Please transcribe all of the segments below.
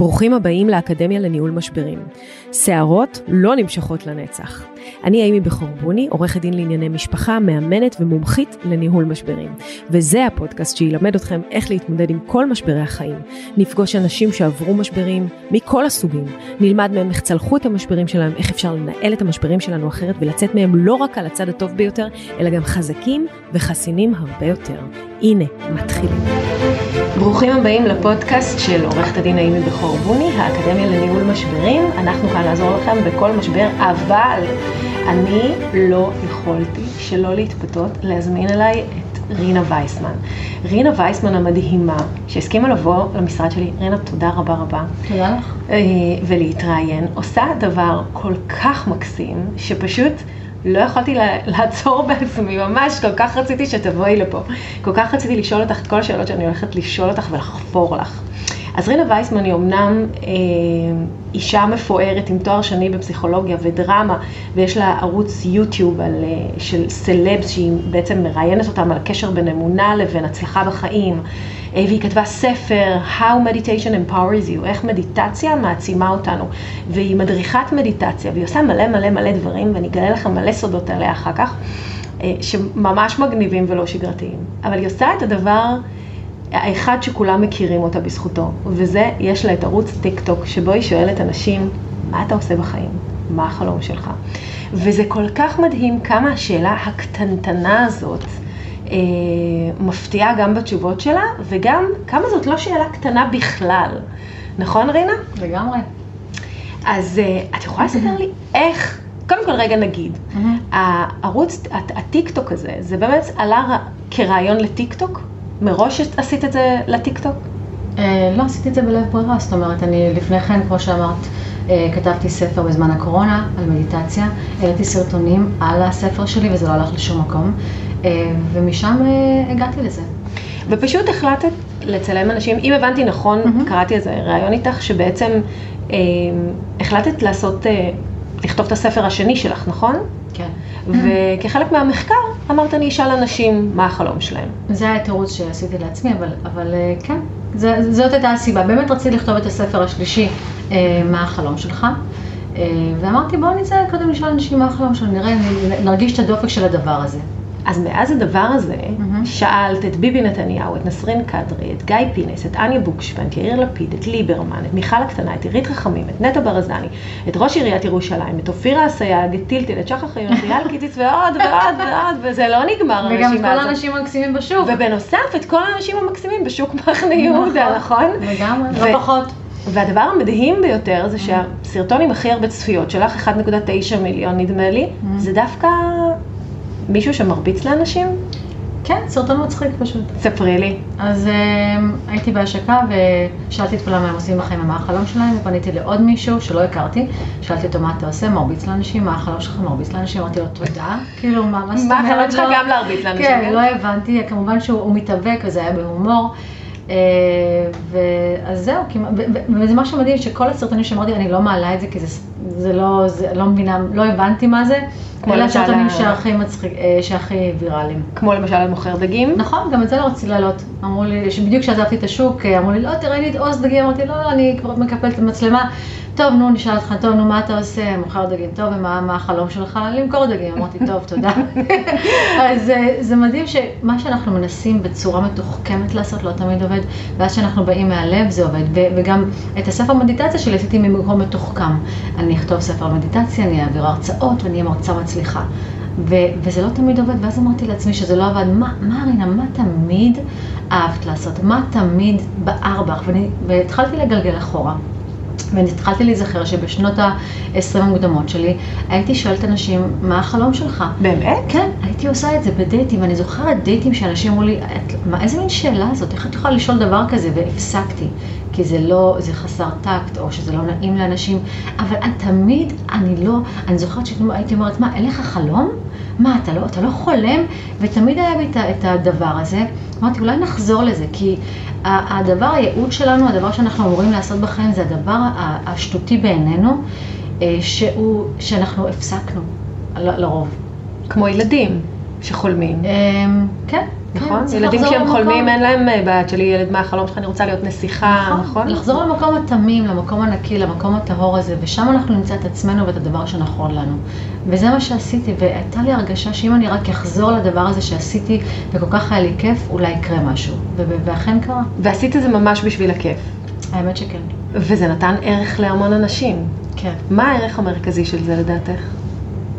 ברוכים הבאים לאקדמיה לניהול משברים. שערות לא נמשכות לנצח. אני אימי בחורבוני, עורכת דין לענייני משפחה, מאמנת ומומחית לניהול משברים. וזה הפודקאסט שילמד אתכם איך להתמודד עם כל משברי החיים. נפגוש אנשים שעברו משברים מכל הסוגים. נלמד מהם איך צלחו את המשברים שלהם, איך אפשר לנהל את המשברים שלנו אחרת ולצאת מהם לא רק על הצד הטוב ביותר, אלא גם חזקים וחסינים הרבה יותר. הנה, מתחילים. ברוכים הבאים לפודקאסט של עורכת הדין אימי בחורבוני, האקדמיה לניהול משברים. אנחנו כאן לעזור לכם בכל משבר, אבל אני לא יכולתי שלא להתפתות להזמין אליי את רינה וייסמן. רינה וייסמן המדהימה, שהסכימה לבוא למשרד שלי, רינה, תודה רבה רבה. תודה לך. ולהתראיין, עושה דבר כל כך מקסים, שפשוט... לא יכולתי לעצור בעצמי, ממש כל כך רציתי שתבואי לפה. כל כך רציתי לשאול אותך את כל השאלות שאני הולכת לשאול אותך ולחפור לך. אז רינה וייסמן היא אמנם אה, אישה מפוארת עם תואר שני בפסיכולוגיה ודרמה, ויש לה ערוץ יוטיוב על, אה, של סלבס, שהיא בעצם מראיינת אותם על הקשר בין אמונה לבין הצלחה בחיים. אה, והיא כתבה ספר, How Meditation Empowers You, איך מדיטציה מעצימה אותנו. והיא מדריכת מדיטציה, והיא עושה מלא מלא מלא דברים, ואני אגלה לכם מלא סודות עליה אחר כך, שממש מגניבים ולא שגרתיים. אבל היא עושה את הדבר... האחד שכולם מכירים אותה בזכותו, וזה, יש לה את ערוץ טיק טוק, שבו היא שואלת אנשים, מה אתה עושה בחיים? מה החלום שלך? וזה כל כך מדהים כמה השאלה הקטנטנה הזאת אה, מפתיעה גם בתשובות שלה, וגם כמה זאת לא שאלה קטנה בכלל. נכון, רינה? לגמרי. אז אה, את יכולה לספר לי איך, קודם כל רגע נגיד, הערוץ, הטיקטוק הזה, זה באמת עלה כרעיון לטיקטוק? מראש עשית את זה לטיקטוק? אה, לא עשיתי את זה בלית ברירה, זאת אומרת, אני לפני כן, כמו שאמרת, אה, כתבתי ספר בזמן הקורונה על מדיטציה, העליתי סרטונים על הספר שלי וזה לא הלך לשום מקום, אה, ומשם הגעתי לזה. ופשוט החלטת לצלם אנשים, אם הבנתי נכון, mm-hmm. קראתי איזה ראיון איתך, שבעצם אה, החלטת לעשות, אה, לכתוב את הספר השני שלך, נכון? וכחלק מהמחקר אמרת אני אשאל אנשים מה החלום שלהם. זה היה תירוץ שעשיתי לעצמי, אבל, אבל אה, כן, זה, זאת הייתה הסיבה. באמת רציתי לכתוב את הספר השלישי, אה, מה החלום שלך. אה, ואמרתי בואו נצא קודם לשאול אנשים מה החלום שלנו, נראה, נרגיש את הדופק של הדבר הזה. אז מאז הדבר הזה, mm-hmm. שאלת את ביבי נתניהו, את נסרין קדרי, את גיא פינס, את אניה בוקשפן, את יאיר לפיד, את ליברמן, את מיכל הקטנה, את עירית רחמים, את נטע ברזני, את ראש עיריית ירושלים, את אופירה אסייג, את טילטל, את שחר חיון, את אייל קיציץ ועוד ועוד ועוד, וזה לא נגמר הרשימה הזאת. וגם את כל האנשים המקסימים בשוק. ובנוסף, את כל האנשים המקסימים בשוק מחנה יהודה, נכון? לגמרי, לא פחות. והדבר המדהים ביותר זה שהסרטון עם הכי הרבה צפיות שלך, 1.9 מיליון נדמה לי, זה דווקא מישהו שמרביץ לאנשים? כן, סרטון מצחיק פשוט. ספרי לי. אז uh, הייתי בהשקה ושאלתי את כולם מה הם עושים בחיים ומה החלום שלהם, ופניתי לעוד מישהו שלא הכרתי, שאלתי אותו מה אתה עושה, מרביץ לאנשים, מה החלום שלך, מרביץ לאנשים, אמרתי לו תודה, כאילו מה, מה זאת אומרת? מה החלום שלך לא- גם להרביץ לאנשים? כן, כן, לא הבנתי, כמובן שהוא מתאבק וזה היה בהומור. Uh, ואז זהו, וזה משהו מדהים שכל הסרטונים שאמרתי, אני לא מעלה את זה כי זה, זה לא, זה לא מבינה, לא הבנתי מה זה. אלה הסרטונים שהכי מצחיק, אה, שהכי ויראליים. כמו למשל על מוכר דגים? נכון, גם את זה לא רציתי להעלות. אמרו לי, שבדיוק כשעזבתי את השוק, אה, אמרו לי, לא, תראי לי את עוז דגים, אמרתי, לא, לא, אני כבר מקפלת את המצלמה. טוב, נו, נשאל אותך, טוב, נו, מה אתה עושה? מוכר דגים, טוב, ומה החלום שלך? למכור דגים. אמרתי, טוב, תודה. אז אה, זה מדהים שמה שאנחנו מנסים בצורה מתוחכמת לעשות לא תמיד עובד, ואז שאנחנו באים מהלב זה עובד. וגם את הספר מדיטציה שלי עשיתי ממקום מתוחכם. אני אכתוב ספר מדיטציה, אני אעביר הרצאות ואני אהיה מרצה מצליחה. ו- וזה לא תמיד עובד, ואז אמרתי לעצמי שזה לא עבד, מה, מה רינה, מה תמיד אהבת לעשות? מה תמיד בער בך? והתחלתי לגלגל אחורה. והתחלתי להיזכר שבשנות ה-20 המוקדמות שלי, הייתי שואלת אנשים, מה החלום שלך? באמת? כן, הייתי עושה את זה בדייטים, ואני זוכרת דייטים שאנשים אמרו לי, מה, איזה מין שאלה זאת? איך את יכולה לשאול דבר כזה? והפסקתי, כי זה לא, זה חסר טקט, או שזה לא נעים לאנשים, אבל אני, תמיד, אני לא, אני זוכרת שהייתי אומרת, מה, אין לך חלום? מה, אתה לא, אתה לא חולם? ותמיד היה לי את הדבר הזה. אמרתי, אולי נחזור לזה, כי הדבר, הייעוד שלנו, הדבר שאנחנו אמורים לעשות בחיים, זה הדבר השטותי בעינינו, אה, שהוא, שאנחנו הפסקנו, לרוב. כמו ילדים שחולמים. אמ, כן, נכון? צריך ילדים כשהם. חולמים, אין להם אה, בעד שלי ילד, מה החלום שלך, אני רוצה להיות נסיכה, נכון? לחזור למקום התמים, למקום הנקי, למקום הטהור הזה, ושם אנחנו נמצא את עצמנו ואת הדבר שנכון לנו. וזה מה שעשיתי, והייתה לי הרגשה שאם אני רק אחזור לדבר הזה שעשיתי, וכל כך היה לי כיף, אולי יקרה משהו. ואכן קרה. ועשית את זה ממש בשביל הכיף. האמת שכן. וזה נתן ערך להמון אנשים. כן. מה הערך המרכזי של זה לדעתך?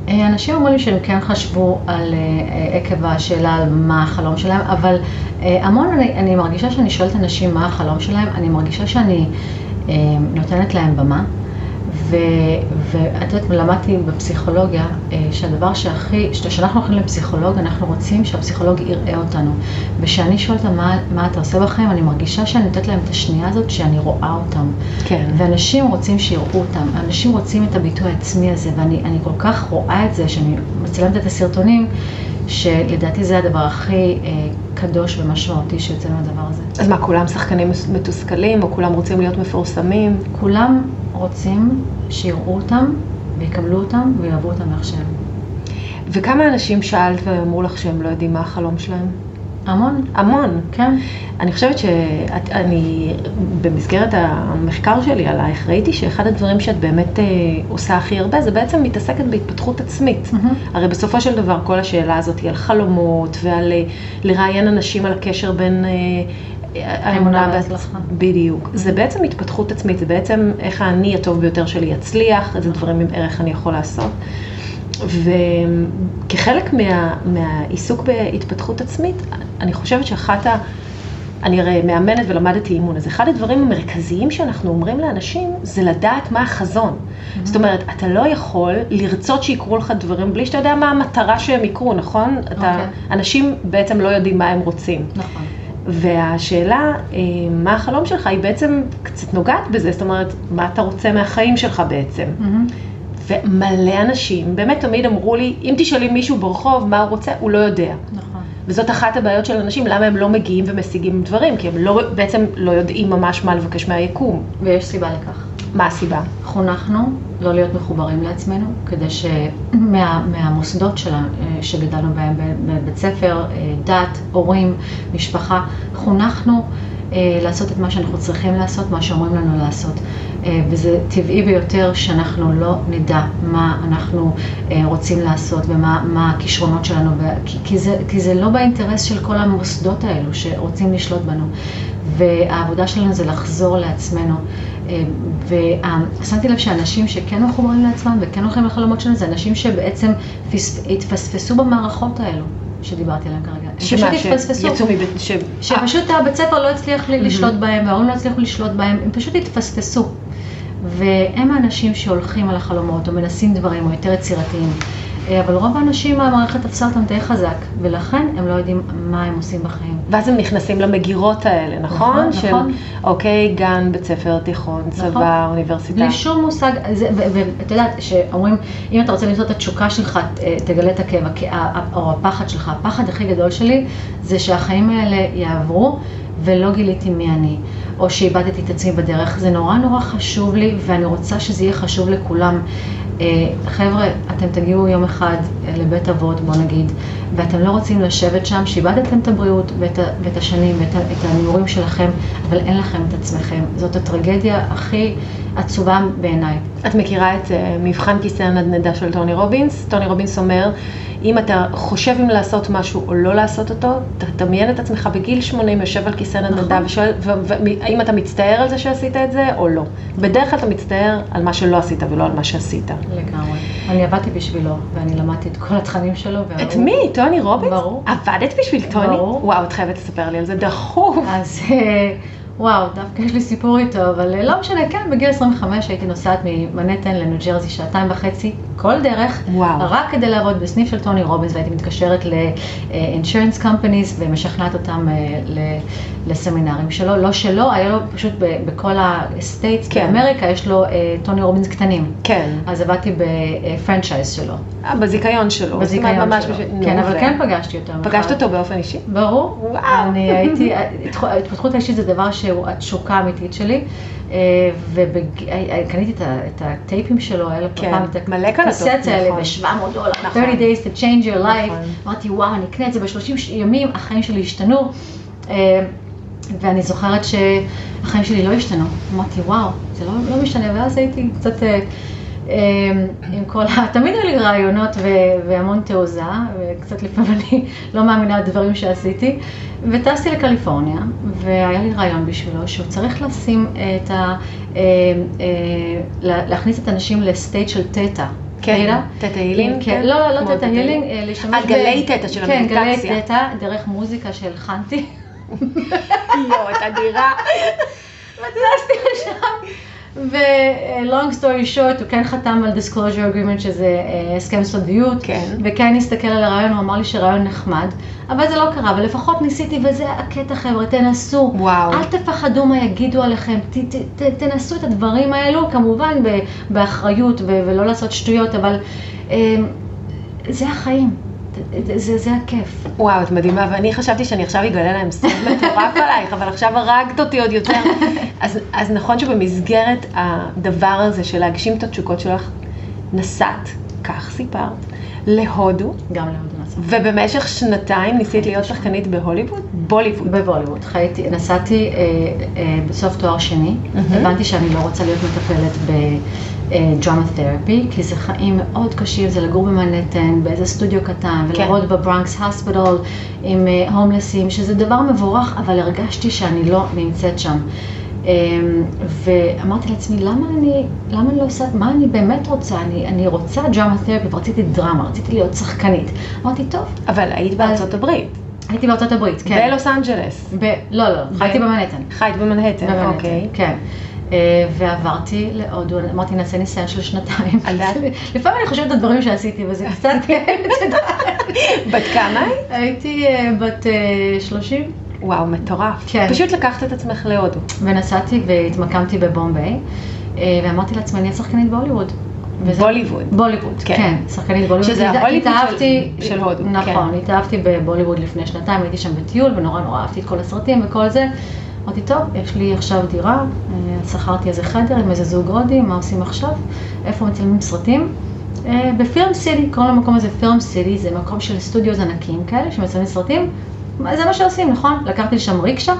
אה, אנשים אומרים שהם כן חשבו על, אה, אה, עקב השאלה על מה החלום שלהם, אבל המון אני, אני מרגישה שאני שואלת אנשים מה החלום שלהם, אני מרגישה שאני נותנת להם במה, ואת יודעת, למדתי בפסיכולוגיה אה, שהדבר שהכי, כשאנחנו הולכים לפסיכולוג, אנחנו רוצים שהפסיכולוג יראה אותנו. וכשאני שואלת מה, מה אתה עושה בחיים, אני מרגישה שאני נותנת להם את השנייה הזאת שאני רואה אותם. כן. ואנשים רוצים שיראו אותם, אנשים רוצים את הביטוי העצמי הזה, ואני אני כל כך רואה את זה, שאני מצלמת את הסרטונים, שלדעתי זה הדבר הכי אה, קדוש ומשמעותי שיוצא מהדבר הזה. אז מה, כולם שחקנים מתוסכלים, או כולם רוצים להיות מפורסמים? כולם רוצים שיראו אותם, ויקבלו אותם, ויאהבו אותם איך שהם. וכמה אנשים שאלת והם אמרו לך שהם לא יודעים מה החלום שלהם? המון, המון. כן. אני חושבת שאני, במסגרת המחקר שלי עלייך, ראיתי שאחד הדברים שאת באמת אה, עושה הכי הרבה, זה בעצם מתעסקת בהתפתחות עצמית. מהמם. הרי בסופו של דבר כל השאלה הזאת היא על חלומות ועל אה, לראיין אנשים על הקשר בין... אה, האמונה וההצלחה. בדיוק. זה בעצם התפתחות עצמית, זה בעצם איך האני הטוב ביותר שלי יצליח, איזה דברים עם ערך אני יכול לעשות. וכחלק מה, מהעיסוק בהתפתחות עצמית, אני חושבת שאחת ה... אני הרי מאמנת ולמדתי אימון, אז אחד הדברים המרכזיים שאנחנו אומרים לאנשים, זה לדעת מה החזון. זאת אומרת, אתה לא יכול לרצות שיקרו לך דברים בלי שאתה יודע מה המטרה שהם יקרו, נכון? אתה, אוקיי. אנשים בעצם לא יודעים מה הם רוצים. נכון. והשאלה, אה, מה החלום שלך, היא בעצם קצת נוגעת בזה, זאת אומרת, מה אתה רוצה מהחיים שלך בעצם. מהמם. ומלא אנשים באמת תמיד אמרו לי, אם תשאלי מישהו ברחוב מה הוא רוצה, הוא לא יודע. נכון. וזאת אחת הבעיות של אנשים, למה הם לא מגיעים ומשיגים דברים, כי הם לא, בעצם לא יודעים ממש מה לבקש מהיקום. ויש סיבה לכך. מה הסיבה? חונכנו לא להיות מחוברים לעצמנו, כדי שמהמוסדות שלה, שגדלנו בהם, בבית ספר, אה, דת, הורים, משפחה, חונכנו אה, לעשות את מה שאנחנו צריכים לעשות, מה שאומרים לנו לעשות. אה, וזה טבעי ביותר שאנחנו לא נדע מה אנחנו רוצים לעשות ומה מה הכישרונות שלנו, כי, כי, זה, כי זה לא באינטרס של כל המוסדות האלו שרוצים לשלוט בנו. והעבודה שלנו זה לחזור לעצמנו. אה, ושמתי לב שאנשים שכן מחוברים לעצמם וכן הולכים לחלומות שלהם, זה אנשים שבעצם פס- התפספסו במערכות האלו שדיברתי עליהם כרגע. הם פשוט שמה, התפספסו. שיצאו מבית... ש... שפשוט הבית ספר לא הצליח לי לשלוט בהם, וההורים לא הצליחו לשלוט בהם, הם פשוט התפספסו. והם האנשים שהולכים על החלומות, או מנסים דברים, או יותר יצירתיים. אה, אבל רוב האנשים, המערכת תפסה אותם די חזק, ולכן הם לא יודעים מה הם עושים בחיים. ואז הם נכנסים למגירות האלה, נכון? נכון, של, נכון. אוקיי, גן, בית ספר, תיכון, צבא, נכון. אוניברסיטה. בלי שום מושג, ואת יודעת, שאומרים, אם אתה רוצה למצוא את התשוקה שלך, ת- תגלה את הכאב, או הפחד שלך. הפחד הכי גדול שלי זה שהחיים האלה יעברו ולא גיליתי מי אני, או שאיבדתי את עצמי בדרך. זה נורא נורא חשוב לי, ואני רוצה שזה יהיה חשוב לכולם. אה, חבר'ה, אתם תגיעו יום אחד אה, לבית אבות, בוא נגיד, ואתם לא רוצים לשבת שם, שאיבדתם את הבריאות ואת, ואת השנים ואת את ההימורים שלכם, אבל אין לכם את עצמכם. זאת הטרגדיה הכי עצובה בעיניי. את מכירה את אה, מבחן כיסא הנדנדה של טוני רובינס? טוני רובינס אומר, אם אתה חושב אם לעשות משהו או לא לעשות אותו, תדמיין את עצמך בגיל 80 יושב על כיסא נדנדה נכון. ושואל, והאם אתה מצטער על זה שעשית את זה או לא. בדרך כלל אתה מצטער על מה שלא עשית ולא על מה שעשית. לגמרי. אני עבדתי בשבילו, ואני למדתי את כל התכנים שלו. והוא- את מי? טוני רובינס? ברור. עבדת בשביל טוני? ברור. וואו, את חייבת לספר לי על זה דחוף. אז אה, וואו, דווקא יש לי סיפור איתו, אבל אה, לא משנה, כן, בגיל 25 הייתי נוסעת ממנהטן לניו ג'רזי שעתיים וחצי, כל דרך, וואו. רק כדי לעבוד בסניף של טוני רובינס, והייתי מתקשרת ל-insurance companies ומשכנעת אותם אה, לסמינרים שלו, לא שלו, היה לו פשוט בכל ה-states כן. באמריקה, יש לו אה, טוני רובינס קטנים. כן, אז עבדתי בפרנצ'ייז שלו, אה, בזיכיון שלו. בזיכיון ממש שלו. בשביל- כן, אבל ו- כן פגשתי אותו. פגשת. אותו באופן אישי? ברור. וואו. אני הייתי, ההתפתחות האישית זה דבר ממש התשוקה האמיתית שלי. וקניתי את הטייפים שלו, היה לו כן, פעם את הקסט האלה נכון. ב-700 דולר, נכון. 30 days to change your life. נכון. אמרתי, וואו, אני אקנה את זה ב-30 ימים, החיים שלי השתנו. אה, ואני זוכרת שהחיים שלי לא השתנו. אמרתי, וואו, זה לא, לא משתנה, ואז הייתי קצת אה, אה, עם כל ה... תמיד היו לי רעיונות ו- והמון תעוזה, וקצת לפעמים אני לא מאמינה לדברים שעשיתי. וטסתי לקליפורניה, והיה לי רעיון בשבילו, שהוא צריך לשים את ה... אה, אה, לה- להכניס את האנשים לסטייט של תטא. כן, תטא הילינג, כן, כן? לא, לא, לא תטא הילינג. אה, להשתמש אה, גלי תטא של כן, המדיטציה. גלי תטא, דרך מוזיקה שהלחנתי. יואו, את אדירה. וטסתי לשם. ו-long story short, הוא כן חתם על disclosure agreement שזה אה, הסכם סודיות, כן. וכן הסתכל על הרעיון, הוא אמר לי שרעיון נחמד, אבל זה לא קרה, אבל לפחות ניסיתי, וזה הקטע חבר'ה, תנסו. וואו. אל תפחדו מה יגידו עליכם, ת, ת, ת, תנסו את הדברים האלו, כמובן באחריות ו- ולא לעשות שטויות, אבל אה, זה החיים, זה, זה, הכיף. וואו, את מדהימה, ואני חשבתי שאני עכשיו אגלה להם סוד מטורף עלייך, אבל עכשיו הרגת אותי עוד יותר. אז, אז נכון שבמסגרת הדבר הזה של להגשים את התשוקות שלך, נסעת, כך סיפרת, להודו, גם להודו נסעתי. ובמשך שנתיים ניסית להיות שחקנית בהוליווד? בוליווד. בבוליווד. חייתי, נסעתי אה, אה, בסוף תואר שני, הבנתי שאני לא רוצה להיות מטפלת בדרמה תרפי, כי זה חיים מאוד קשים, זה לגור במנהטן, באיזה סטודיו קטן, כן. ולעבוד בברנקס הוספיטל עם אה, הומלסים, שזה דבר מבורך, אבל הרגשתי שאני לא נמצאת שם. אה, ואמרתי לעצמי, למה אני, למה אני לא עושה, מה אני באמת רוצה? אני, אני רוצה דרמה תרפי, ורציתי דרמה, רציתי להיות שחקנית. אמרתי, טוב, אבל היית בארצות הברית, הייתי בארצות הברית, כן. בלוס אנג'לס. ב... לא, לא, חייתי במנהטן. חיית במנהטן, במנהטן, אוקיי. כן. אה, ועברתי להודו, אמרתי נעשה ניסיון של שנתיים. לפעמים אני חושבת על דברים שעשיתי וזה קצת, את יודעת. בת כמה היית? הייתי אה, בת אה, 30 וואו, מטורף. כן. פשוט לקחת את עצמך להודו. ונסעתי והתמקמתי בבומביי אה, ואמרתי לעצמי אני השחקנית בהוליווד. וזה- בוליווד. בוליווד, כן. כן, שחקנית בוליווד. שזה ההוליווד של- של הודו, נכון, כן. התאהבתי בבוליווד לפני שנתיים, הייתי שם בטיול ונורא נורא אהבתי את כל הסרטים וכל זה. אמרתי, טוב, יש לי עכשיו דירה, אה, שכרתי איזה חדר עם איזה זוג הודי, מה עושים עכשיו? איפה מצלמים סרטים? אה, בפירם סיטי, קוראים למקום הזה פירם סיטי, זה מקום של סטודיו ענקים כאלה שמצלמים סרטים. זה מה שעושים, נכון? לקחתי לשם ריקשה,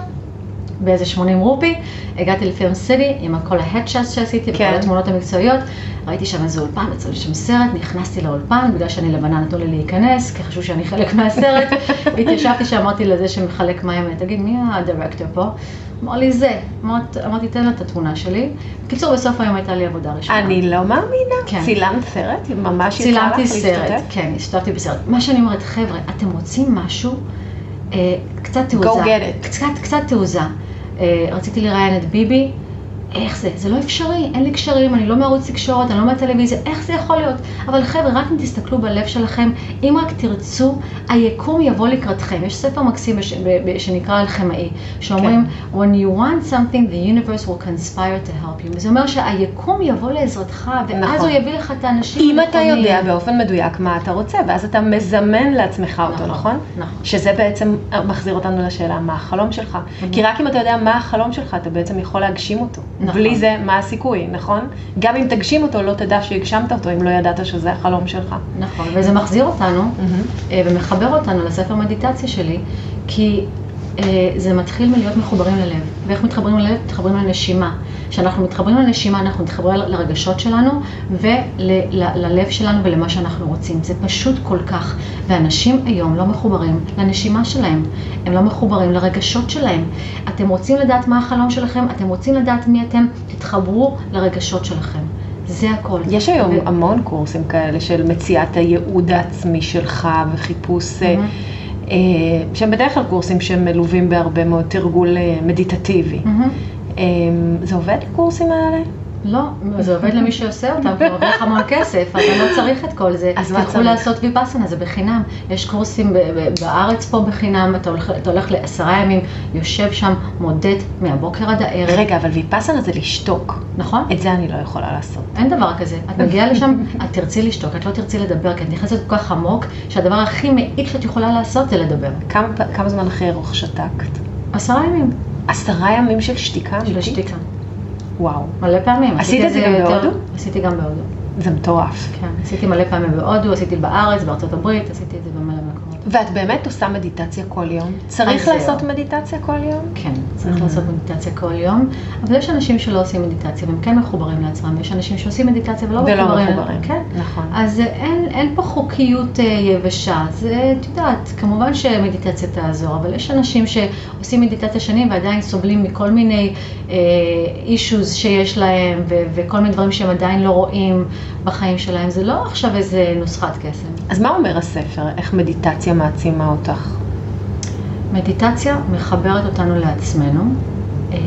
באיזה 80 רופי, הגעתי לפירם סיטי עם כל ההדשאס שעשיתי, כן. וכל התמונות המקצועיות, ראיתי שם איזה אולפן, יצא לי שם סרט, נכנסתי לאולפן, בגלל שאני לבנה נתנו לי להיכנס, כי חשבו שאני חלק מהסרט, והתיישבתי שם, אמרתי לזה שמחלק מים, תגיד, מי הדירקטור פה? אמר לי זה, אמרת- אמרתי, תן לה את התמונה שלי. בקיצור, בסוף היום הייתה לי עבודה ראשונה. אני לא מאמינה. כן. צילמת סרט? ממש יצא צילמתי לך סרט, להשתתף? כן, השתתפתי בסרט. מה שאני אומרת, חבר'ה, אתם רוצים משהו, אה, קצת תעוזה. Go get it. קצת, קצת תעוזה. אה, רציתי לראיין את ביבי, איך זה? זה לא אפשרי, אין לי קשרים, אני לא מערוץ תקשורת, אני לא מהטלוויזיה, איך זה יכול להיות? אבל חבר'ה, רק אם תסתכלו בלב שלכם, אם רק תרצו, היקום יבוא לקראתכם. יש ספר מקסים בש, ב, שנקרא אלכמאי, שאומרים, כן. When you want something, the universe will conspire to help you. וזה אומר שהיקום יבוא לעזרתך, ואז נכון. הוא יביא לך את האנשים אם אתה. יודע באופן מדויק מה אתה רוצה, ואז אתה מזמן לעצמך אותו, נכון, נכון? נכון. שזה בעצם מחזיר אותנו לשאלה, מה החלום שלך? כי רק אם אתה יודע מה החלום שלך, אתה בעצם יכול להגשים אותו. נכון. בלי זה, מה הסיכוי, נכון? גם אם תגשים אותו, לא תדע שהגשמת אותו, אם לא ידעת שזה החלום שלך. נכון, וזה מחזיר אותנו אה, ומחבר אותנו לספר מדיטציה שלי, כי זה מתחיל מלהיות מחוברים ללב. ואיך מתחברים ללב? מתחברים לנשימה. כשאנחנו מתחברים לנשימה, אנחנו מתחברים לרגשות שלנו וללב שלנו ולמה שאנחנו רוצים. זה פשוט כל כך. ואנשים היום לא מחוברים לנשימה שלהם, הם לא מחוברים לרגשות שלהם. אתם רוצים לדעת מה החלום שלכם, אתם רוצים לדעת מי אתם, תתחברו לרגשות שלכם. זה הכל. יש היום ו- המון קורסים כאלה של מציאת הייעוד העצמי שלך וחיפוש, אה, אה, שהם בדרך כלל קורסים שמלווים בהרבה מאוד תרגול אה, מדיטטיבי. אה, זה עובד הקורסים האלה? לא, זה עובד למי שעושה אותם, כי הוא מרוויח המון כסף, אתה לא צריך את כל זה. אז מה תלכו צריך? לעשות ויפאסנה, זה בחינם. יש קורסים בארץ פה בחינם, אתה הולך, אתה הולך לעשרה ימים, יושב שם, מודד מהבוקר עד הערב. רגע, אבל ויפאסנה זה לשתוק. נכון? את זה אני לא יכולה לעשות. אין דבר כזה. את מגיעה לשם, את תרצי לשתוק, את לא תרצי לדבר, כי את נכנסת כל כך עמוק, שהדבר הכי מעיק שאת יכולה לעשות זה לדבר. כמה, כמה זמן אחרי ארוך שתקת? עשרה ימים. עשרה ימים של שתיקה של? שתיקה. וואו. מלא פעמים. עשית את זה גם בהודו? עשיתי גם בהודו. זה מטורף. כן, עשיתי מלא פעמים בהודו, עשיתי בארץ, בארצות הברית, עשיתי את זה במלא מקומות. ואת באמת עושה מדיטציה כל יום? צריך אז לעשות זהו. מדיטציה כל יום? כן, צריך Mhm. לעשות מדיטציה כל יום, אבל יש אנשים שלא עושים מדיטציה והם כן מחוברים לעצמם, יש אנשים שעושים מדיטציה ולא ולא מחוברים. מחוברים. כן. נכון. אז אה, אין, אין פה חוקיות אה, יבשה, זה, את יודעת, כמובן שמדיטציה תעזור, אבל יש אנשים שעושים מדיטציה שנים ועדיין סובלים מכל מיני אישוז שיש להם ו- וכל מיני דברים שהם עדיין לא רואים בחיים שלהם, זה לא עכשיו איזה נוסחת קסם. אז מה אומר הספר? איך מדיטציה מעצימה אותך? מדיטציה מחברת אותנו לעצמנו, אמ,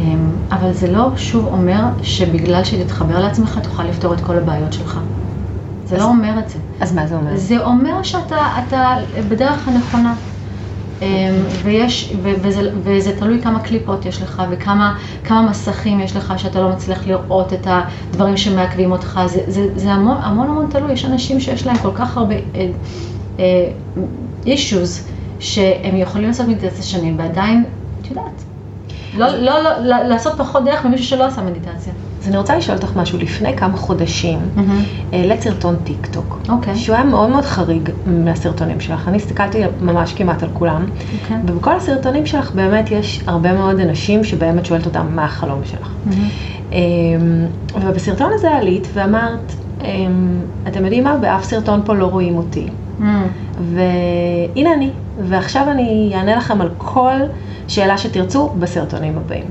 אבל זה לא שוב אומר שבגלל שתתחבר לעצמך תוכל לפתור את כל הבעיות שלך. זה אז- לא אומר את זה. אז מה זה אומר? זה אומר שאתה אתה בדרך הנכונה. אמ, ויש, ו- וזה, וזה תלוי כמה קליפות יש לך וכמה כמה מסכים יש לך שאתה לא מצליח לראות את הדברים שמעכבים אותך. זה, זה, זה המון, המון המון תלוי. יש אנשים שיש להם כל כך הרבה אישוז שהם יכולים לעשות מדיטציה שנים ועדיין, את יודעת, לא, לא, לא, לא, לעשות פחות דרך ממישהו שלא עשה מדיטציה. אז אני רוצה לשאול אותך משהו. לפני כמה חודשים העלית סרטון טיק טוק, אוקיי. שהוא היה מאוד מאוד חריג מהסרטונים שלך. אני הסתכלתי ממש כמעט על כולם, אוקיי. ובכל הסרטונים שלך באמת יש הרבה מאוד אנשים שבאמת שואלת אותם מה החלום שלך. אמ, ובסרטון הזה עלית ואמרת, אמ, אתם יודעים מה? באף סרטון פה לא רואים אותי. והנה אני, ועכשיו אני אענה לכם על כל שאלה שתרצו בסרטונים הבאים.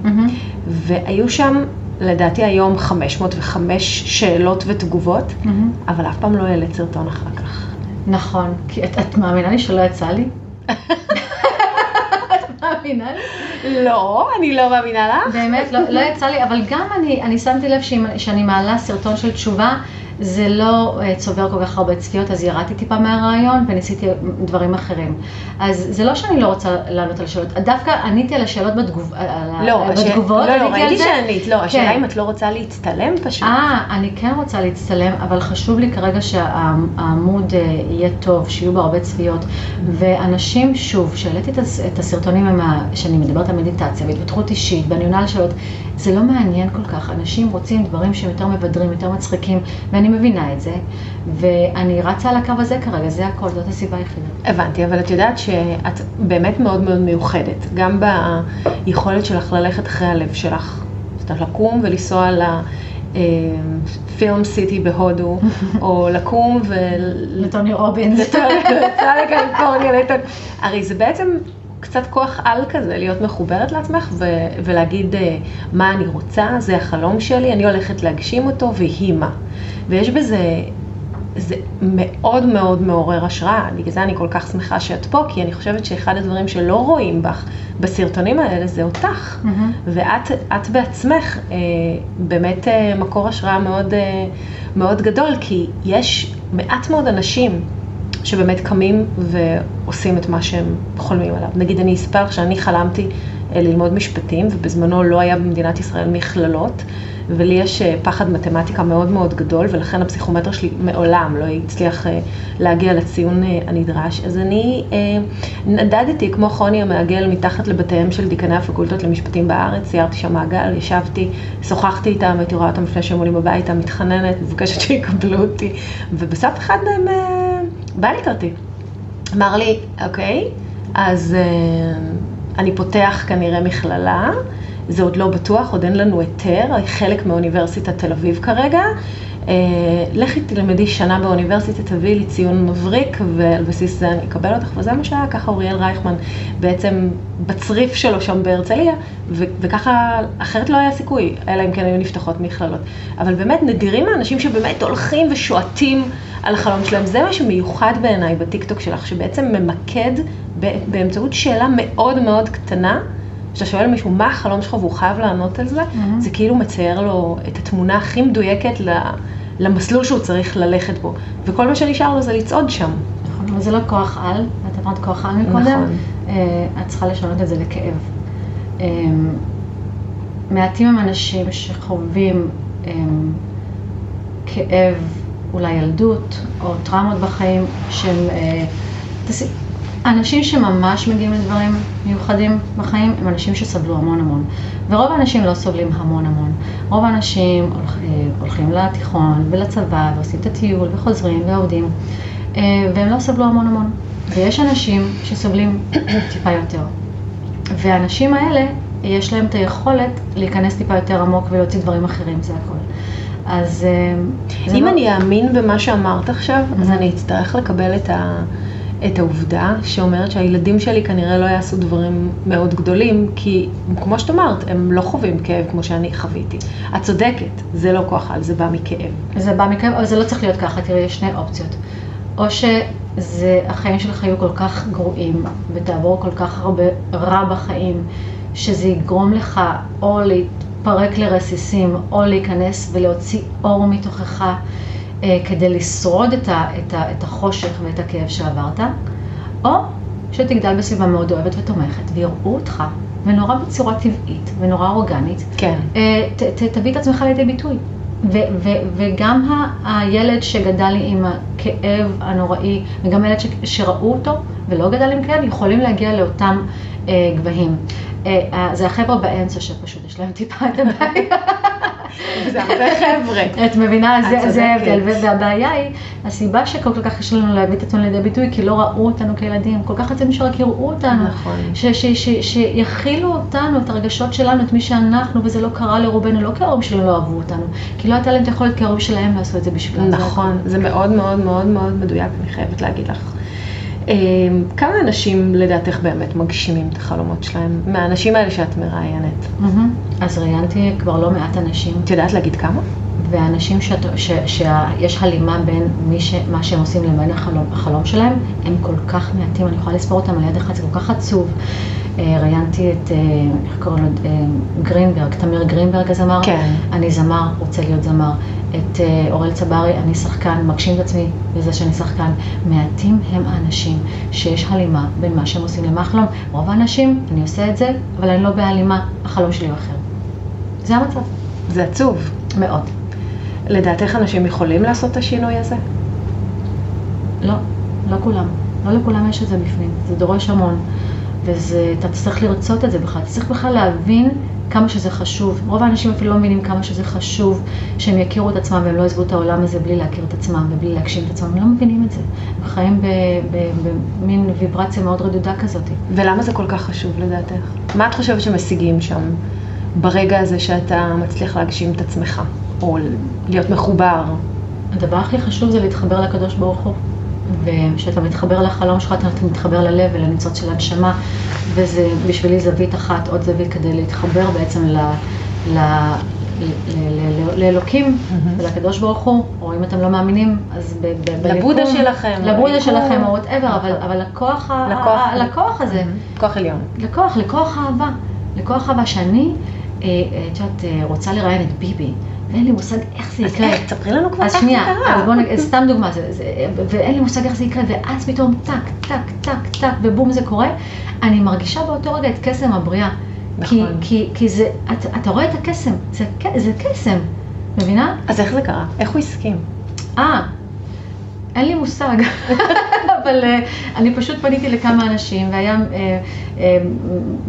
והיו שם, לדעתי היום 505 שאלות ותגובות, אבל אף פעם לא העלית סרטון אחר כך. נכון, כי את, את מאמינה לי שלא יצא לי? את מאמינה לי? לא, אני לא מאמינה לך. באמת, לא, לא יצא לי, אבל גם אני, אני שמתי לב שאני מעלה סרטון של תשובה, זה לא uh, צובר כל כך הרבה צפיות, אז ירדתי טיפה מהרעיון וניסיתי דברים אחרים. אז זה לא שאני לא רוצה לענות על שאלות, דווקא עניתי על השאלות בתגוב, לא, השאל- בתגובות, לא, לא, ראיתי. שענית, לא, השאלה כן. אם את לא רוצה להצטלם פשוט. אה, אני כן רוצה להצטלם, אבל חשוב לי כרגע שהעמוד אה, יהיה טוב, שיהיו בו הרבה צפיות. ואנשים, שוב, שהעליתי את הס- את הסרטונים ה- שאני מדברת על מדיטציה והתפתחות אישית, ואני עונה על שאלות, זה לא מעניין כל כך. אנשים רוצים דברים שהם יותר מבדרים, יותר מצחיקים, ואני מבינה את זה. ואני רצה על הקו הזה כרגע, זה הכל, זאת הסיבה היחידה. הבנתי, אבל את יודעת שאת באמת מאוד מאוד מיוחדת, גם ביכולת שלך ללכת אחרי הלב שלך. זאת אומרת, לקום ולנסוע לפילם סיטי בהודו, או לקום ו... לטוני רובינס. לנסוע לקליפורניה. הרי זה בעצם קצת כוח על כזה, להיות מחוברת לעצמך ו- ולהגיד אה, מה אני רוצה, זה החלום שלי, אני הולכת להגשים אותו, והיא מה. ויש בזה, זה מאוד מאוד מעורר השראה, בגלל זה אני כל כך שמחה שאת פה, כי אני חושבת שאחד הדברים שלא רואים בך בסרטונים האלה זה אותך. מהמם. ואת את בעצמך אה, באמת אה, מקור השראה מאוד, אה, מאוד גדול, כי יש מעט מאוד אנשים שבאמת קמים ועושים את מה שהם חולמים עליו. נגיד, אני אספר שאני חלמתי אה, ללמוד משפטים, ובזמנו לא היה במדינת ישראל מכללות, ולי יש אה, פחד מתמטיקה מאוד מאוד גדול, ולכן הפסיכומטר שלי מעולם לא הצליח אה, להגיע לציון הנדרש. אז אני נדדתי כמו חוני המעגל מתחת לבתיהם של דיקני הפקולטות למשפטים בארץ, ציירתי שם מעגל, ישבתי, שוחחתי איתם, הייתי רואה אותם לפני שהם עולים הביתה, מתחננת, מבקשת שיקבלו אותי, ובסוף אחד מהם בא לקראתי. אמר לי, אוקיי, אז אה, אני פותח כנראה מכללה, זה עוד לא בטוח, עוד אין לנו היתר, חלק מאוניברסיטת תל אביב כרגע. אה, לכי תלמדי שנה באוניברסיטה, תביאי לי ציון מבריק, ועל בסיס זה אני אקבל אותך, וזה מה שהיה, ככה אוריאל רייכמן בעצם בצריף שלו שם בהרצליה, ו- וככה, אחרת לא היה סיכוי, אלא אם כן היו נפתחות מכללות. אבל באמת נדירים האנשים שבאמת הולכים ושועטים על החלום שלהם, זה מה שמיוחד בעיניי בטיקטוק שלך, שבעצם ממקד באמצעות שאלה מאוד מאוד קטנה, כשאתה שואל מישהו מה החלום שלך והוא חייב לענות על זה, Mhm. זה כאילו מצייר לו את התמונה הכי מדויקת למסלול שהוא צריך ללכת בו, וכל מה שנשאר לו זה לצעוד שם. נכון, אבל זה לא כוח על, את אמרת כוח על מקודם, נכון. אה, את צריכה לשנות את זה לכאב. אה, מעטים הם אנשים שחווים אה, כאב, אולי ילדות, או טראומות בחיים, שהם. אנשים שממש מגיעים לדברים מיוחדים בחיים הם אנשים שסבלו המון המון. ורוב האנשים לא סובלים המון המון. רוב האנשים אה, הולכים לתיכון ולצבא ועושים את הטיול וחוזרים ועובדים, אה, והם לא סבלו המון המון. ויש אנשים שסובלים טיפה יותר. והאנשים האלה, יש להם את היכולת להיכנס טיפה יותר עמוק ולהוציא דברים אחרים, זה הכל. אז... אה, אם לא... אני אאמין במה שאמרת עכשיו, אז אני אצטרך לקבל את ה... את העובדה שאומרת שהילדים שלי כנראה לא יעשו דברים מאוד גדולים, כי כמו שאת אמרת, הם לא חווים כאב כמו שאני חוויתי. את צודקת, זה לא כוח על, זה בא מכאב. זה בא מכאב, אבל זה לא צריך להיות ככה, תראי, יש שני אופציות. או שזה, החיים שלך יהיו כל כך גרועים, ותעבור כל כך הרבה רע בחיים, שזה יגרום לך או להתפרק לרסיסים, או להיכנס ולהוציא אור מתוכך. אה, כדי לשרוד את, ה, את, ה, את החושך ואת הכאב שעברת, או שתגדל בסביבה מאוד אוהבת ותומכת, ויראו אותך, ונורא בצורה טבעית ונורא אורגנית, כן. אה, ת, ת, תביא את עצמך לידי ביטוי. ו, ו, וגם ה, הילד שגדל עם הכאב הנוראי, וגם הילד ש, שראו אותו ולא גדל עם כאב, יכולים להגיע לאותם גבהים. אה, אה, זה החבר'ה באמצע שפשוט יש להם טיפה את הבעיה. זה הרבה חבר'ה. את מבינה, זה ההבדל, והבעיה היא, הסיבה שכל כך קשה לנו להביא את עצמנו לידי ביטוי, כי לא ראו אותנו כילדים, כל כך רצינו שרק יראו אותנו, נכון. שיכילו אותנו, את הרגשות שלנו, את מי שאנחנו, וזה לא קרה לרובנו, לא כי ההורים שלנו לא אהבו אותנו, כי לא הייתה להם את היכולת כהורים שלהם לעשות את זה בשבילם. נכון, זה מאוד מאוד מאוד מאוד מדויק, אני חייבת להגיד לך. אמ, כמה אנשים לדעתך באמת מגשימים את החלומות שלהם, מהאנשים האלה שאת מראיינת? אז ראיינתי כבר לא מעט אנשים. את יודעת להגיד כמה? ואנשים שיש הלימה בין ש, מה שהם עושים לבין החלום, החלום שלהם, הם כל כך מעטים, אני יכולה לספור אותם על יד אחד, זה כל כך עצוב. אה, ראיינתי את, אה, איך קוראים לו, אה, גרינברג, תמיר גרינברג הזמר. כן. אני זמר, רוצה להיות זמר. את אורל צברי, אני שחקן, מגשים את עצמי בזה שאני שחקן. מעטים הם האנשים שיש הלימה בין מה שהם עושים למה החלום. רוב האנשים, אני עושה את זה, אבל אני לא בהלימה, החלום שלי הוא אחר. זה המצב. זה עצוב. מאוד. לדעתך אנשים יכולים לעשות את השינוי הזה? לא, לא כולם. לא לכולם יש את זה בפנים. זה דורש המון. ואתה צריך לרצות את זה בכלל, אתה צריך בכלל להבין כמה שזה חשוב. רוב האנשים אפילו לא מבינים כמה שזה חשוב שהם יכירו את עצמם והם לא עזבו את העולם הזה בלי להכיר את עצמם ובלי להגשים את עצמם, הם לא מבינים את זה. הם חיים במין ויברציה מאוד רדודה כזאת. ולמה זה כל כך חשוב לדעתך? מה את חושבת שמשיגים שם ברגע הזה שאתה מצליח להגשים את עצמך, או להיות מחובר? הדבר הכי חשוב זה להתחבר לקדוש ברוך הוא. וכשאתה מתחבר לחלום שלך, אתה מתחבר ללב ולניצוץ של הנשמה, וזה בשבילי זווית אחת, עוד זווית כדי להתחבר בעצם ל... ל... לאלוקים ולקדוש ברוך הוא, או אם אתם לא מאמינים, אז ליקום. לבודהה שלכם. לבודהה שלכם, או whatever, אבל לכוח הזה. כוח עליון. לכוח, לכוח אהבה. לכוח אהבה שאני, אה, אה, את יודעת, רוצה לראיין את ביבי. ואין לי מושג איך זה יקרה. אז איך, תספרי לנו כבר איך זה קרה. אז שנייה, אז בואו נגיד, סתם דוגמה, זה, זה, ואין לי מושג איך זה יקרה, ואז פתאום טק, טק, טק, טק, ובום זה קורה, אני מרגישה באותו רגע את קסם הבריאה. נכון. כי, כי, כי זה, את, אתה רואה את הקסם, זה, זה קסם, מבינה? אז איך זה קרה? איך הוא הסכים? אה, אין לי מושג, אבל uh, אני פשוט פניתי לכמה אנשים, והיה uh, uh,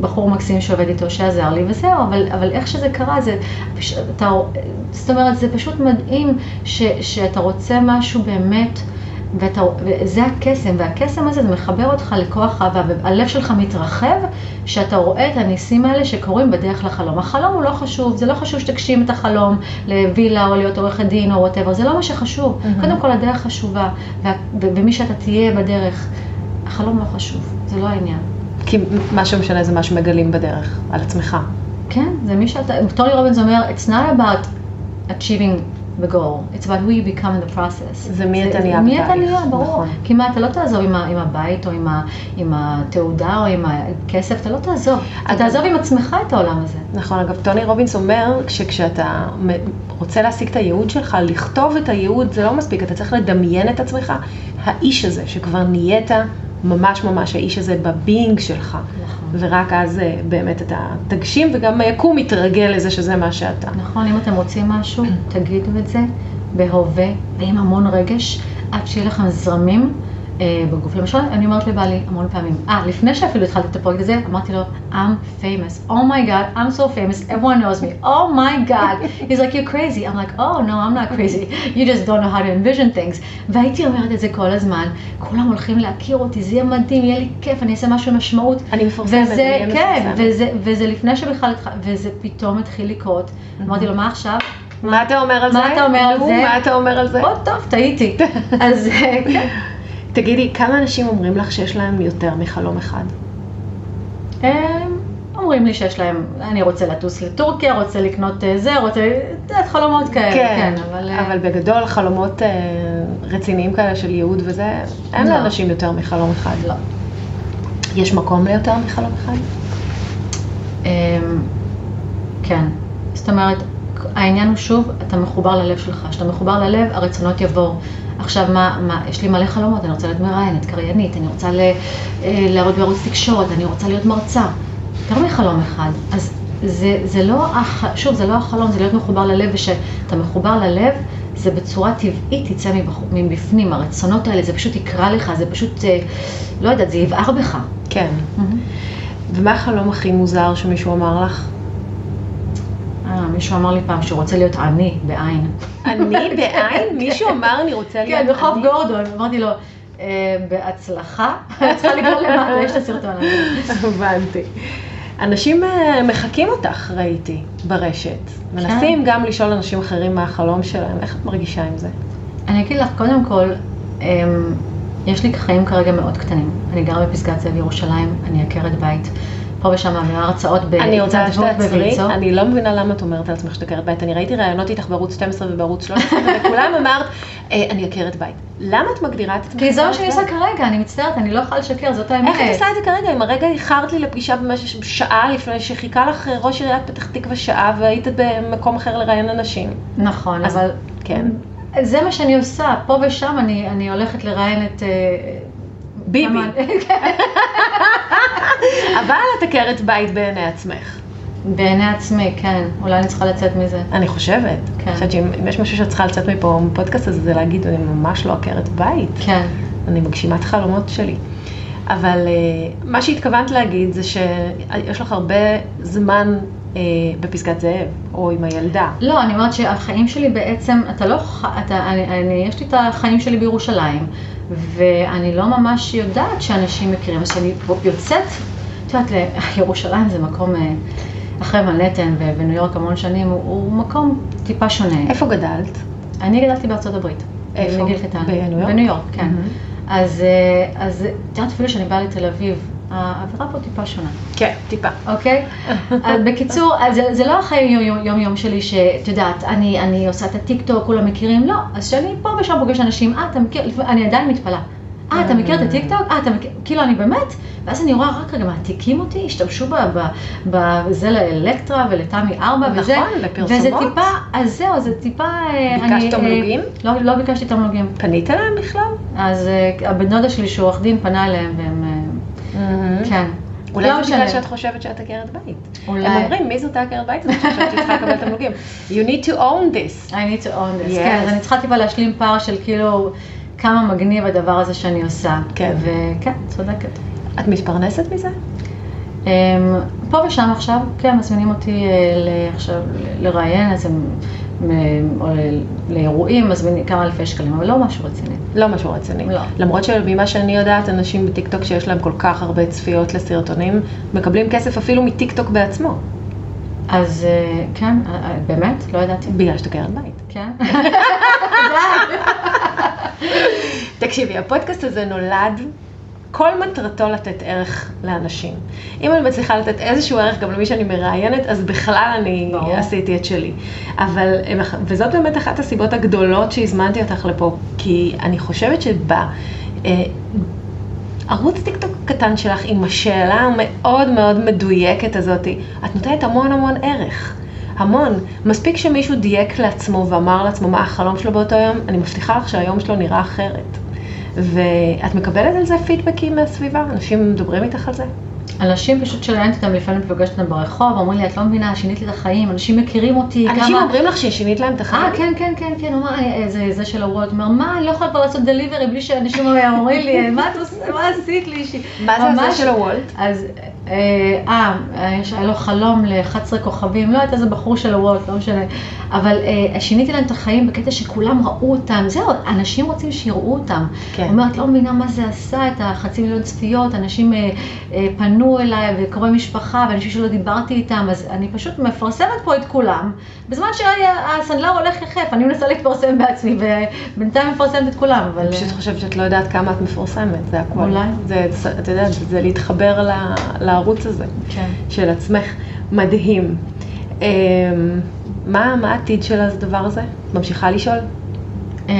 בחור מקסים שעובד איתו שעזר לי, וזהו, אבל, אבל איך שזה קרה, זה, אתה, זאת אומרת, זה פשוט מדהים ש, שאתה רוצה משהו באמת. ואתה, וזה הקסם, והקסם הזה, זה מחבר אותך לכוח אהבה, והלב שלך מתרחב, שאתה רואה את הניסים האלה שקורים בדרך לחלום. החלום הוא לא חשוב, זה לא חשוב שתגשים את החלום לווילה או להיות עורכת דין או whatever, זה לא מה שחשוב. Mm-hmm. קודם כל הדרך חשובה, ומי שאתה תהיה בדרך, החלום לא חשוב, זה לא העניין. כי מה שמשנה זה מה שמגלים בדרך, על עצמך. כן, זה מי שאתה, טוני רובינס אומר, it's not about achieving goal. It's about who you become in the process. זה מי אתה נהיה בתהליך. מי אתה נהיה, ברור. נכון. כי מה, אתה לא תעזוב עם, עם הבית או עם, ה, עם התעודה או עם הכסף, אתה לא תעזוב. אתה תעזוב עם עצמך את העולם הזה. נכון, אגב, טוני רובינס אומר שכשאתה רוצה להשיג את הייעוד שלך, לכתוב את הייעוד זה לא מספיק, אתה צריך לדמיין את עצמך, האיש הזה שכבר נהיית ממש ממש האיש הזה בביינג שלך. נכון. ורק אז אה, באמת אתה תגשים, וגם היקום יתרגל לזה שזה מה שאתה. נכון, אם אתם רוצים משהו, תגידו את זה בהווה ועם המון רגש, עד שיהיה לכם זרמים בגוף. למשל, אני אומרת לבעלי המון פעמים, אה, לפני שאפילו התחלתי את הפרויקט הזה, אמרתי לו, I'm famous, oh my god, I'm so famous, everyone knows me, oh my god. He's like, you're crazy. I'm like, oh no, I'm not crazy, you just don't know how to envision things. והייתי אומרת את זה כל הזמן, כולם הולכים להכיר אותי, זה יהיה מדהים, יהיה לי כיף, אני אעשה משהו משמעות. אני מפורסמת, וזה, אני אהיה כן, מפורסמת. וזה, וזה לפני שבכלל, התח- וזה פתאום התחיל לקרות. אמרתי לו, מה עכשיו? מה אתה אומר על זה? מה אתה אומר על זה? מה אתה אומר על זה? או, טוב, טעיתי. אז אה, כן. תגידי, כמה אנשים אומרים לך שיש להם יותר מחלום אחד? הם אומרים לי שיש להם, אני רוצה לטוס לטורקיה, רוצה לקנות אה, זה, רוצה, את יודעת, חלומות כאלה, כן, אבל... אה, אבל בגדול חלומות אה, רציניים כאלה של ייעוד וזה, אין לא. לאנשים יותר מחלום אחד. לא. יש מקום ליותר מחלום אחד? אמ, כן, זאת אומרת, העניין הוא שוב, אתה מחובר ללב שלך. כשאתה מחובר ללב, הרצונות יבואו. עכשיו, מה, מה, יש לי מלא חלומות, אני רוצה להיות מראיינת, קריינית, אני רוצה ל, אה, לעבוד בערוץ תקשורת, אני רוצה להיות מרצה. יותר מחלום אחד. אז זה, זה לא, הח, שוב, זה לא החלום, זה להיות מחובר ללב, וכשאתה מחובר ללב, זה בצורה טבעית יצא מבח, מבפנים, הרצונות האלה, זה פשוט יקרא לך, זה פשוט, אה, לא יודעת, זה יבער בך. כן. ומה החלום הכי מוזר שמישהו אמר לך? אה, מישהו אמר לי פעם שהוא רוצה להיות עני, בעין. אני בעין? מישהו אמר אני רוצה להיות כן, בחוף אני? גורדון, אמרתי לו, "אה, בהצלחה, את צריכה לקרוא למטה, יש את הסרטון הזה. הבנתי. אנשים אה, מחקים אותך, ראיתי, ברשת. מנסים גם לשאול אנשים אחרים מה החלום שלהם. איך את מרגישה עם זה? אני אגיד לך, קודם כל, אמ, יש לי חיים כרגע מאוד קטנים. אני גרה בפסגת זאב ירושלים, אני עקרת בית. פה ושם מעבירה הרצאות אני רוצה שתעצרי. אני לא מבינה למה את אומרת על עצמך שאת עקרת בית. אני ראיתי ראיונות איתך בערוץ 12 ובערוץ 13, וכולם אמרת, "אה, אני עקרת בית. למה את מגדירה את עצמך? כי זה מה שאני? עושה כרגע, אני מצטערת, אני לא יכולה לשקר, זאת האמת. איך את עושה את זה כרגע? אם הרגע איחרת לי לפגישה במשך שעה לפני שחיכה לך אה, ראש עיריית פתח תקווה שעה והיית במקום אחר לראיין אנשים. נכון, אבל כן. זה מה שאני עושה, פה ושם אני, אני הולכת לראיין את... ביבי. אבל את עקרת בית בעיני עצמך. בעיני עצמי, כן, אולי אני צריכה לצאת מזה. אני חושבת. כן. אני חושבת שאם אם יש משהו שאת צריכה לצאת מפה בפודקאסט הזה, זה להגיד, אני ממש לא עקרת בית. כן. אני מגשימת חלומות שלי. אבל אה, מה שהתכוונת להגיד זה שיש לך הרבה זמן אה, בפסגת זאב, או עם הילדה. לא, אני אומרת שהחיים שלי בעצם, אתה לא, אתה, אני, אני, יש לי את החיים שלי בירושלים, ואני לא ממש יודעת שאנשים מכירים, אז כשאני יוצאת, את יודעת, ל- ירושלים זה מקום, אה, אחרי מנהטן ו- וניו יורק המון שנים, הוא, הוא מקום טיפה שונה. איפה גדלת? אני גדלתי בארצות הברית. איפה? מגיל קטן. בניו יורק? בניו יורק, כן. אז, אה, אז את יודעת, אפילו שאני באה לתל אביב, האווירה פה טיפה שונה. כן, טיפה. אוקיי? אז בקיצור, אז זה, זה לא החיים יום, יום יום שלי שאת יודעת, אני, אני עושה את הטיק טוק, כולם מכירים, לא. אז שאני פה ושם פוגש אנשים, אה, אתה מכיר, אני עדיין מתפלאה. אה, אתה מכיר את הטיק טוק? אה, אתה מכיר, כאילו, אני באמת, ואז אני רואה, רק רגע, מעתיקים אותי, השתמשו בזה לאלקטרה ולתמי ארבע וזה. נכון, לפרסומות. וזה טיפה, אז זהו, זה טיפה... אה, ביקשת אה, תמלוגים? לא, לא ביקשתי תמלוגים. פנית אליהם בכלל? אז אה, הבן דודה שלי, שהוא עורך דין, פנה אליהם, והם... אה, כן. אולי לא זה בגלל משנה. שאת חושבת שאת עקרת בית. אולי. הם אומרים, מי זאת העקרת בית הזאת שחושבת שהיא צריכה לקבל תמלוגים? You need to own this. I need to own this. Yes. כן, אז אני צריכה טיפה להשלים פער של כאילו כמה מגניב הדבר הזה שאני עושה. כן. וכן, צודקת. את מתפרנסת מזה? אמ, פה ושם עכשיו, כן, מזמינים אותי אה, עכשיו לראיין, אז הם, לאירועים, מזמינים כמה אלפי שקלים, אבל לא משהו רציני. לא משהו רציני. לא. למרות שממה שאני יודעת, אנשים בטיקטוק שיש להם כל כך הרבה צפיות לסרטונים, מקבלים כסף אפילו מטיקטוק בעצמו. אז אה, כן, אה, אה, באמת, לא ידעתי. בגלל שאת עקרת בית. כן. תקשיבי, הפודקאסט הזה נולד, כל מטרתו לתת ערך לאנשים. אם אני מצליחה לתת איזשהו ערך גם למי שאני מראיינת, אז בכלל אני ברור. עשיתי את שלי. אבל, וזאת באמת אחת הסיבות הגדולות שהזמנתי אותך לפה, כי אני חושבת שבה... אה, ערוץ טיקטוק קטן שלך עם השאלה המאוד מאוד מדויקת הזאת, את נותנת המון המון ערך. המון. מספיק שמישהו דייק לעצמו ואמר לעצמו מה החלום שלו באותו יום, אני מבטיחה לך שהיום שלו נראה אחרת. ואת מקבלת על זה פידבקים מהסביבה? אנשים מדברים איתך על זה? אנשים פשוט שראיינתי אותם, לפעמים פוגשת אותם ברחוב, אומרים לי, את לא מבינה, שינית לי את החיים, אנשים מכירים אותי, אנשים אומרים לך ששינית להם את החיים? אה, כן, כן, כן, כן, הוא אמר, "אה, זה, זה של הוולט, הוא אומר, מה, אני לא יכולה כבר לעשות דליברי בלי שאנשים אומרים לי, מה את עושה, מה עשית לי? ש-" מה זה ממש- של הוולט? אז, אה, אה, יש- היה לו חלום ל-11 כוכבים, לא הייתה איזה בחור של הוולט, לא משנה, אבל אה, שיניתי להם את החיים בקטע שכולם ראו אותם, זהו, אנשים רוצים שיראו אותם. כן. הוא אומר, את לא מבינה מה זה עשה, את החצי מיליון צפיות, אנשים אה, אה, פנו אליי וקרובי משפחה, ואנשים שלא דיברתי איתם, אז אני פשוט מפרסמת פה את כולם, בזמן שהסנדלר הולך יחף, אני מנסה להתפרסם בעצמי, ובינתיים מפרסמת את כולם, אבל... אני פשוט חושבת שאת לא יודעת כמה את מפורסמת, זה הכול. אולי. זה, את יודעת, זה להתחבר ל- לערוץ הזה כן. של עצמך. מדהים. אמ, מה מה העתיד של הדבר הזה? ממשיכה לשאול? אמ,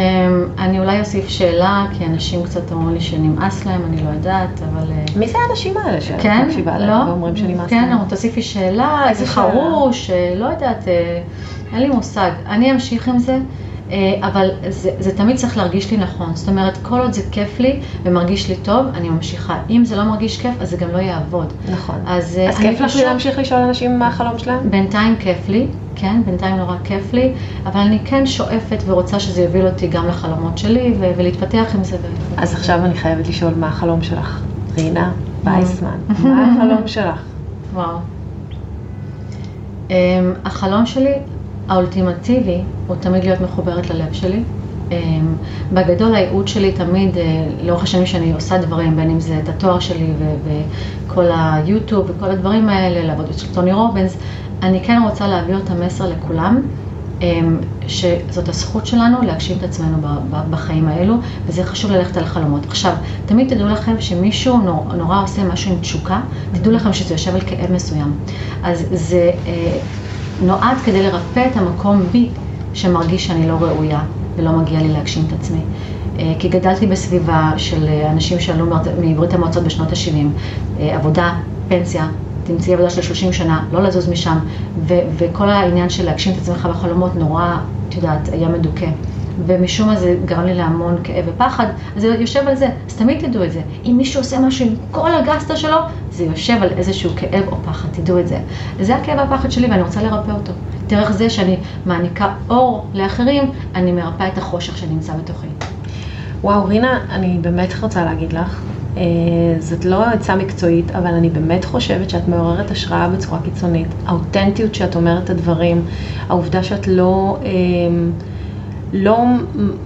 אני אולי אוסיף שאלה, כי אנשים קצת אומרים לי שנמאס להם, אני לא יודעת, אבל... אה, מי זה האנשים האלה שאת כן, מקשיבה לא, להם ואומרים שנמאס כן, להם? אבל תוסיפי שאלה, איזה? חרוש, אה, לא יודעת, אה, אין לי מושג. אני אמשיך עם זה, אבל זה, זה תמיד צריך להרגיש לי נכון. זאת אומרת, כל עוד זה כיף לי ומרגיש לי טוב, אני ממשיכה. אם זה לא מרגיש כיף, אז זה גם לא יעבוד. נכון. אז, אה, אז כיף לך פשוט- להמשיך לשאול אנשים מה החלום שלהם? בינתיים כיף לי, כן, בינתיים נורא כיף לי, אבל אני כן שואפת ורוצה שזה יוביל אותי גם לחלומות שלי ו- ולהתפתח עם זה. אז עכשיו אני חייבת לשאול מה החלום שלך. רינה וייסמן, מה החלום שלך? וואו. Um, החלום שלי, האולטימטיבי, הוא תמיד להיות מחוברת ללב שלי. Um, בגדול הייעוד שלי תמיד, uh, לאורך השנים שאני עושה דברים, בין אם זה את התואר שלי וכל היוטיוב וכל הדברים האלה, לעבוד אצל טוני רובינס, אני כן רוצה להעביר את המסר לכולם, um, שזאת הזכות שלנו להגשים את עצמנו בחיים האלו, וזה חשוב ללכת על חלומות. עכשיו, תמיד תדעו לכם שמישהו נור, נורא עושה משהו עם תשוקה, תדעו לכם שזה יושב על כאב מסוים. אז זה אה, נועד כדי לרפא את המקום בי שמרגיש שאני לא ראויה ולא מגיע לי להגשים את עצמי. אה, כי גדלתי בסביבה של אה, אנשים שעלו מברית המועצות בשנות ה-70, עבודה, פנסיה, תמצאי עבודה של 30 שנה, לא לזוז משם, ו- וכל העניין של להגשים את עצמך בחלומות נורא, את יודעת, היה מדוכא. ומשום מה זה גרם לי להמון כאב ופחד, אז זה יושב על זה, אז תמיד תדעו את זה. אם מישהו עושה משהו עם כל הגסטה שלו, זה יושב על איזשהו כאב או פחד, תדעו את זה. זה הכאב והפחד שלי ואני רוצה לרפא אותו. דרך זה שאני מעניקה אור לאחרים, אני מרפאה את החושך שנמצא בתוכי. וואו, רינה, אני באמת רוצה להגיד לך, אה, זאת לא עצה מקצועית, אבל אני באמת חושבת שאת מעוררת השראה בצורה קיצונית. האותנטיות שאת אומרת את הדברים, העובדה שאת לא, אה, לא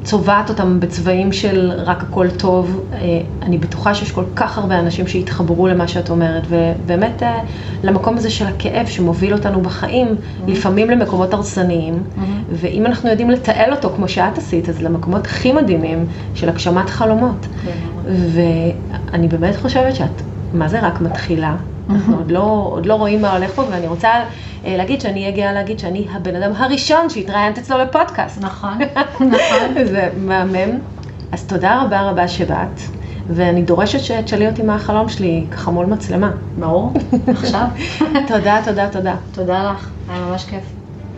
צובעת אותם בצבעים של רק הכל טוב, אה, אני בטוחה שיש כל כך הרבה אנשים שהתחברו למה שאת אומרת, ובאמת אה, למקום הזה של הכאב שמוביל אותנו בחיים, לפעמים למקומות הרסניים, ואם אנחנו יודעים לתעל אותו כמו שאת עשית, אז למקומות הכי מדהימים של הגשמת חלומות. ואני באמת חושבת שאת, מה זה רק מתחילה? אנחנו עוד לא, עוד לא רואים מה הולך פה, ואני רוצה להגיד שאני אהיה גאה להגיד שאני הבן אדם הראשון שהתראיינת אצלו לפודקאסט. נכון, נכון. זה מהמם. אז תודה רבה רבה שבאת, ואני דורשת שתשאלי אותי מה החלום שלי, ככה מול מצלמה. ברור, עכשיו. תודה, תודה, תודה. תודה לך, היה ממש כיף.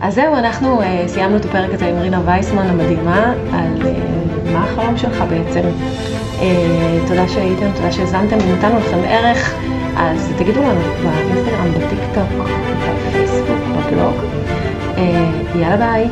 אז זהו, אנחנו uh, סיימנו את הפרק הזה עם רינה וייסמן המדהימה, על uh, מה החלום שלך בעצם. Uh, תודה שהייתם, תודה שהאזנתם, אם נתנו לכם ערך, אז תגידו לנו באינסטגרם, בטיקטוק, יאללה ביי.